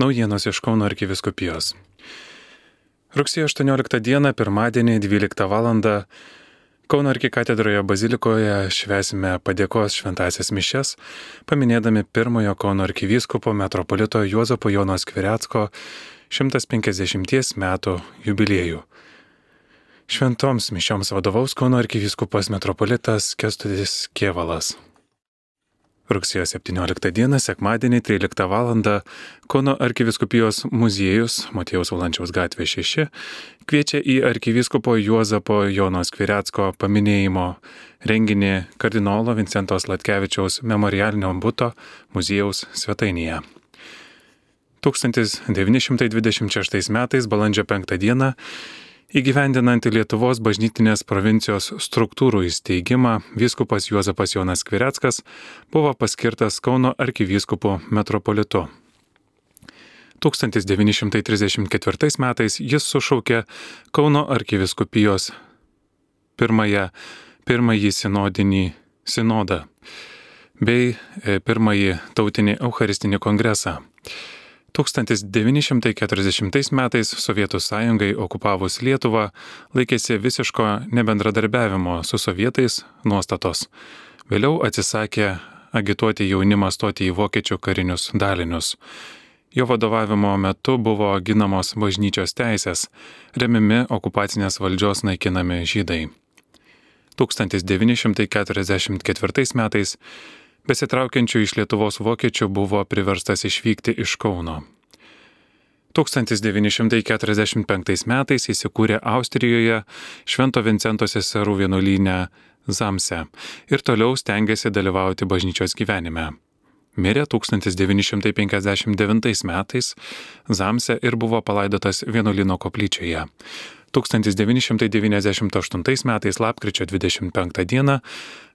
Naujienos iš Kauno arkiviskupijos. Rugsėjo 18 dieną, pirmadienį, 12 val. Kauno arkikatedroje bazilikoje švesime padėkos šventasias mišes, paminėdami pirmojo Kauno arkivyskupo metropolito Juozapo Jonos Kviretsko 150 metų jubiliejų. Šventoms mišioms vadovaus Kauno arkivyskupas metropolitas Kestutis Kievalas. Rugsėjo 17 dieną, sekmadienį 13 val. Kauno arkiviskupijos muziejus Matėjaus Valančiaus gatvė 6 kviečia į arkivyskupo Juozapo Jonos Kviretsko paminėjimo renginį kardinolo Vincentos Latkevičiaus memorialinio būto muziejaus svetainėje. 1926 metais balandžio 5 dieną Įgyvendinant Lietuvos bažnytinės provincijos struktūrų įsteigimą, vyskupas Juozapas Jonas Kvireckas buvo paskirtas Kauno arkivyskupu metropolitu. 1934 metais jis sušaukė Kauno arkiviskupijos pirmąją, pirmąjį sinodinį sinodą bei e, pirmąjį tautinį Eucharistinį kongresą. 1940 metais Sovietų sąjungai okupavus Lietuvą laikėsi visiško nebendradarbiavimo su sovietais nuostatos. Vėliau atsisakė agituoti jaunimą stoti į vokiečių karinius dalinius. Jo vadovavimo metu buvo ginamos bažnyčios teisės, remimi okupacinės valdžios naikinami žydai. 1944 metais besitraukiančių iš Lietuvos vokiečių buvo priverstas išvykti iš Kauno. 1945 metais įsikūrė Austrijoje Švento Vincento seserų vienuolynę Zamse ir toliau stengiasi dalyvauti bažnyčios gyvenime. Mirė 1959 metais Zamse ir buvo palaidotas vienuolino koplyčioje. 1998 metais lapkričio 25 dieną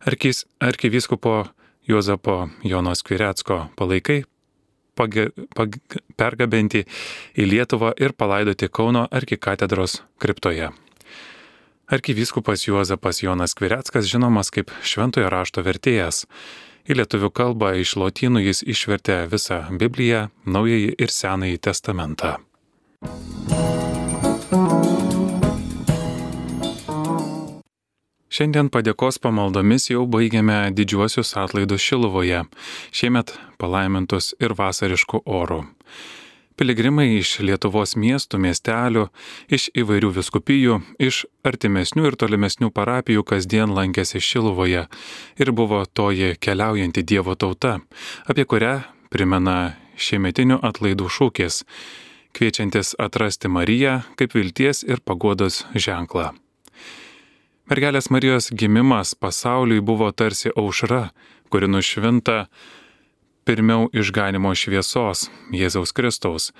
arkis, arkivyskupo Juozapo Jonos Kviretsko palaikai page, pag, pergabenti į Lietuvą ir palaidoti Kauno arkikatedros kriptoje. Arkivyskupas Juozapas Jonas Kvireckas žinomas kaip šventojo rašto vertėjas. Į lietuvių kalbą iš lotynų jis išvertė visą Bibliją, Naująjį ir Senąjį testamentą. Šiandien padėkos pamaldomis jau baigiame didžiuosius atlaidus Šiluvoje, šiemet palaimintus ir vasariškų orų. Piligrimai iš Lietuvos miestų, miestelių, iš įvairių viskupijų, iš artimesnių ir tolimesnių parapijų kasdien lankėsi Šiluvoje ir buvo toji keliaujanti Dievo tauta, apie kurią primena šiemetinių atlaidų šūkis, kviečiantis atrasti Mariją kaip vilties ir pagodos ženklą. Mergelės Marijos gimimas pasauliui buvo tarsi aušra, kuri nušvinta pirmiau išganimo šviesos Jėzaus Kristaus.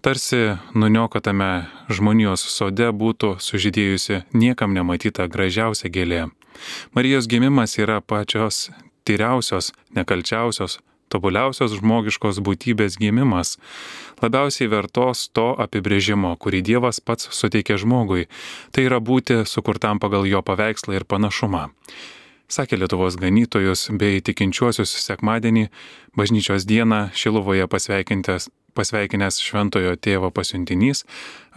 Tarsi nuniokotame žmonijos sode būtų sužydėjusi niekam nematyta gražiausia gėlė. Marijos gimimas yra pačios tyriausios, nekalčiausios, tobuliausios žmogiškos būtybės gimimas, labiausiai vertos to apibrėžimo, kurį Dievas pats suteikė žmogui, tai yra būti sukurtam pagal jo paveikslą ir panašumą. Sakė Lietuvos ganytojus bei tikinčiuosius sekmadienį, bažnyčios dieną Šilovoje pasveikinęs šventojo tėvo pasiuntinys,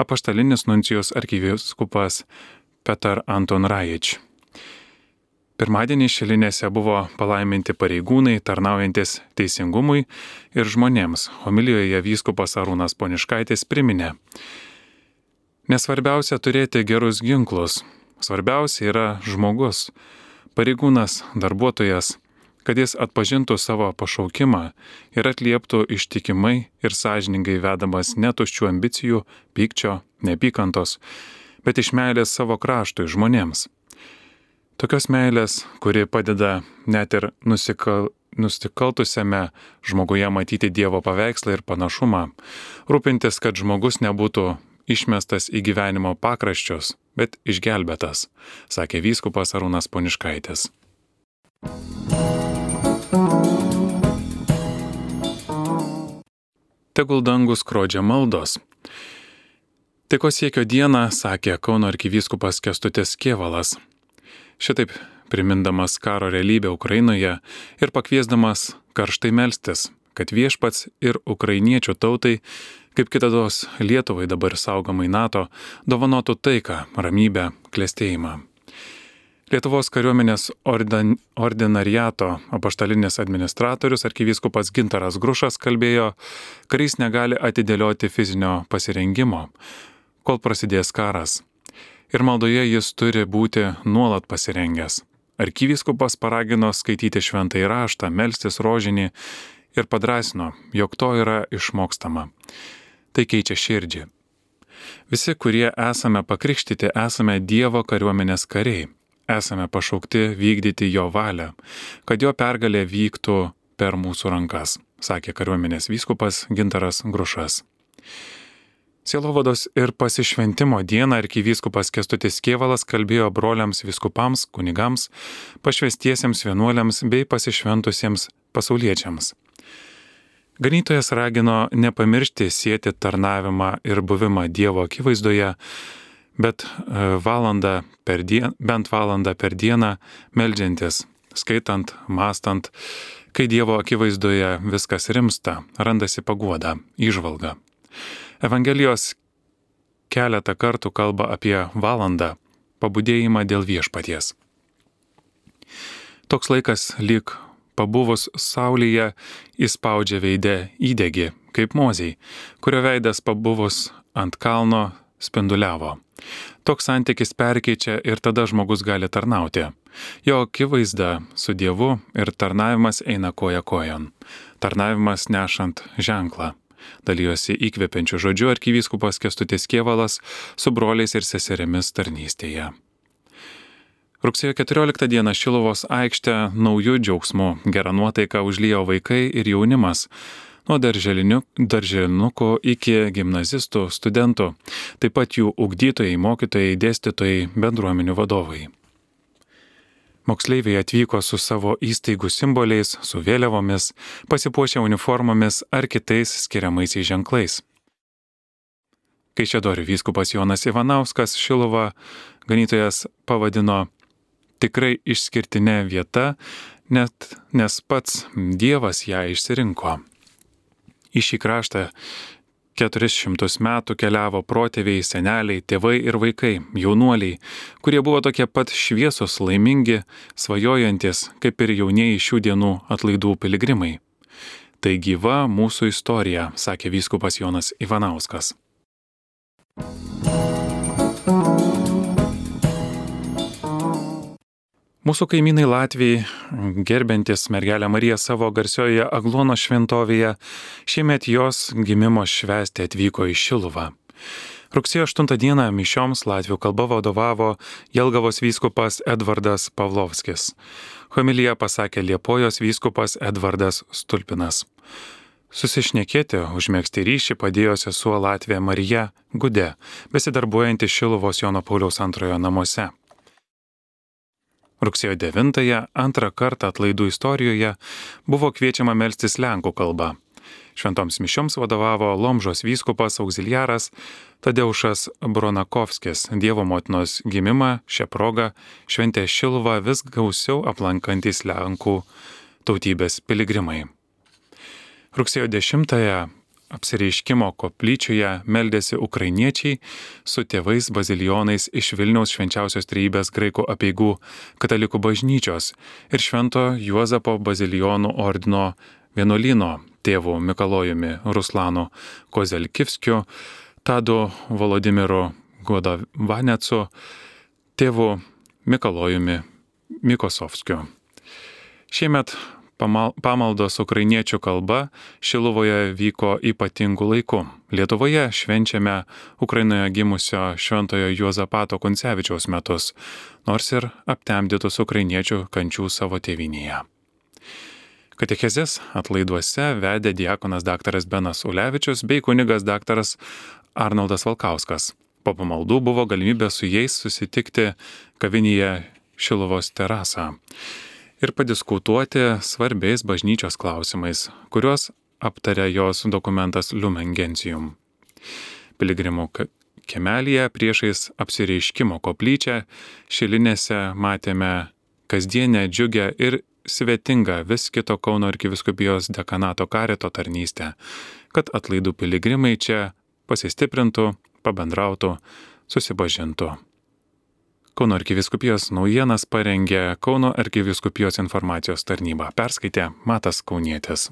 apaštalinis nuncijus arkiviskupas Petar Anton Rajič. Pirmadienį šilinėse buvo palaiminti pareigūnai, tarnaujantis teisingumui ir žmonėms. Homilijoje vyskupas Arūnas Poniškaitis priminė. Nesvarbiausia turėti gerus ginklus, svarbiausia yra žmogus, pareigūnas, darbuotojas, kad jis atpažintų savo pašaukimą ir atlieptų ištikimai ir sąžiningai vedamas netuščių ambicijų, pykčio, nepykantos, bet iš meilės savo kraštui žmonėms Tokios meilės, kuri padeda net ir nusikal, nusikaltusiame žmoguje matyti Dievo paveikslą ir panašumą, rūpintis, kad žmogus nebūtų išmestas į gyvenimo pakraščius, bet išgelbėtas, sakė vyskupas Arūnas Poniškaitis. Tegul dangus skrodžia maldos. Tiko siekio dieną, sakė Kauno arkivyskupas Kestutis Kievalas, Šitaip primindamas karo realybę Ukrainoje ir pakviesdamas karštai melstis, kad viešpats ir ukrainiečių tautai, kaip kitados Lietuvai dabar saugomai NATO, dovanotų taiką, ramybę, klėstėjimą. Lietuvos kariuomenės ordin, ordinariato apaštalinis administratorius arkivyskupas Gintaras Grušas kalbėjo, karys negali atidėlioti fizinio pasirengimo, kol prasidės karas. Ir maldoje jis turi būti nuolat pasirengęs. Arkivyskupas paragino skaityti šventąjį raštą, melstis rožinį ir padrasino, jog to yra išmokstama. Tai keičia širdžią. Visi, kurie esame pakrikštyti, esame Dievo kariuomenės kariai. Esame pašaukti vykdyti jo valią, kad jo pergalė vyktų per mūsų rankas, sakė kariuomenės vyskupas Gintaras Grušas. Sielovados ir pasišventimo dieną arkivyskupas Kestutis Kievalas kalbėjo broliams viskupams, kunigams, pašvestiesiems vienuoliams bei pasišventusiems pasauliečiams. Ganytojas ragino nepamiršti sėti tarnavimą ir buvimą Dievo akivaizdoje, bet e, valandą per dieną, bent valandą per dieną meldžiantis, skaitant, mastant, kai Dievo akivaizdoje viskas rimsta, randasi paguoda, išvalga. Evangelijos keletą kartų kalba apie valandą pabudėjimą dėl viešpaties. Toks laikas lyg pabuvus saulėje įspaudžia veidę įdegi, kaip moziai, kurio veidas pabuvus ant kalno spinduliavo. Toks santykis perkeičia ir tada žmogus gali tarnauti. Jo akivaizda su Dievu ir tarnavimas eina koja kojon. Tarnavimas nešant ženklą dalyjosi įkvepiančių žodžių arkivyskupas Kestutis Kievalas su broliais ir seserėmis tarnystėje. Rugsėjo 14 dieną Šilovos aikštę naujų džiaugsmų gerą nuotaiką užlyjo vaikai ir jaunimas, nuo darželinukų iki gimnazistų, studentų, taip pat jų ugdytojai, mokytojai, dėstytojai, bendruomenių vadovai. Moksleiviai atvyko su savo įstaigų simboliais, su vėliavomis, pasipuošę uniformomis ar kitais skiriamaisiais ženklais. Kaišėdorių vyskupas Jonas Ivanauskas Šilova ganytojas pavadino tikrai išskirtinė vieta, net nes pats Dievas ją išsirinko. Į šį kraštą 400 metų keliavo protėviai, seneliai, tėvai ir vaikai, jaunuoliai, kurie buvo tokie pat šviesos, laimingi, svajojantis, kaip ir jaunieji šių dienų atlaidų piligrimai. Tai gyva mūsų istorija, sakė vyskupas Jonas Ivanauskas. Mūsų kaimynai Latvijai, gerbiantis mergelę Mariją savo garsioje Aglono šventovėje, šiemet jos gimimo švesti atvyko į Šiluvą. Rugsėjo 8 dieną mišioms latvių kalba vadovavo Jelgavos vyskupas Edvardas Pavlovskis. Homilija pasakė Liepojos vyskupas Edvardas Stulpinas. Susišnekėti, užmėgsti ryšį padėjo sesuo Latvija Marija Gude, besidarbuojanti Šiluvos Jono Pauliaus antrojo namuose. Rugsėjo 9-ąją antrą kartą atlaidų istorijoje buvo kviečiama melstis lenkų kalba. Šventoms mišioms vadovavo Lomžos vyskupas auxiliaras Tadeušas Bronakovskis, Dievo motinos gimimą šią progą šventė Šilva vis gausiau aplankantis Lenkų tautybės piligrimai. Rugsėjo 10-ąją apsireiškimo koplyčioje meldėsi ukrainiečiai su tėvais bazilionais iš Vilniaus švenčiausios trejybės graikų apieigų katalikų bažnyčios ir švento Juozapo bazilionų ordino vienuolino tėvu Mikalojumi Ruslanu Kozelkivskiu, Tadu Volodimiru Godavanecu, tėvu Mikalojumi Mikosovskiu. Šiemet Pamaldos ukrainiečių kalba Šiluvoje vyko ypatingų laikų. Lietuvoje švenčiame Ukrainoje gimusio Šventojo Juozapato Kuncevičiaus metus, nors ir aptemdytus ukrainiečių kančių savo tėvinėje. Katechezės atlaiduose vedė diakonas dr. Benas Ulevičius bei kunigas dr. Arnoldas Valkauskas. Po pamaldų buvo galimybė su jais susitikti kavinėje Šilovos terasą ir padiskutuoti svarbiais bažnyčios klausimais, kuriuos aptarė jos dokumentas Lumen Gentium. Piligrimų kemelėje priešais apsireiškimo koplyčią šilinėse matėme kasdienę džiugę ir svetingą vis kito Kauno arkiviskupijos dekanato karito tarnystę, kad atlaidų piligrimai čia pasistiprintų, pabendrautų, susipažintų. Kauno arkiviskupijos naujienas parengė Kauno arkiviskupijos informacijos tarnyba. Perskaitė Matas Kaunietis.